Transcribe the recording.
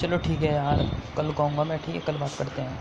चलो ठीक है यार कल कहूँगा मैं ठीक है कल बात करते हैं।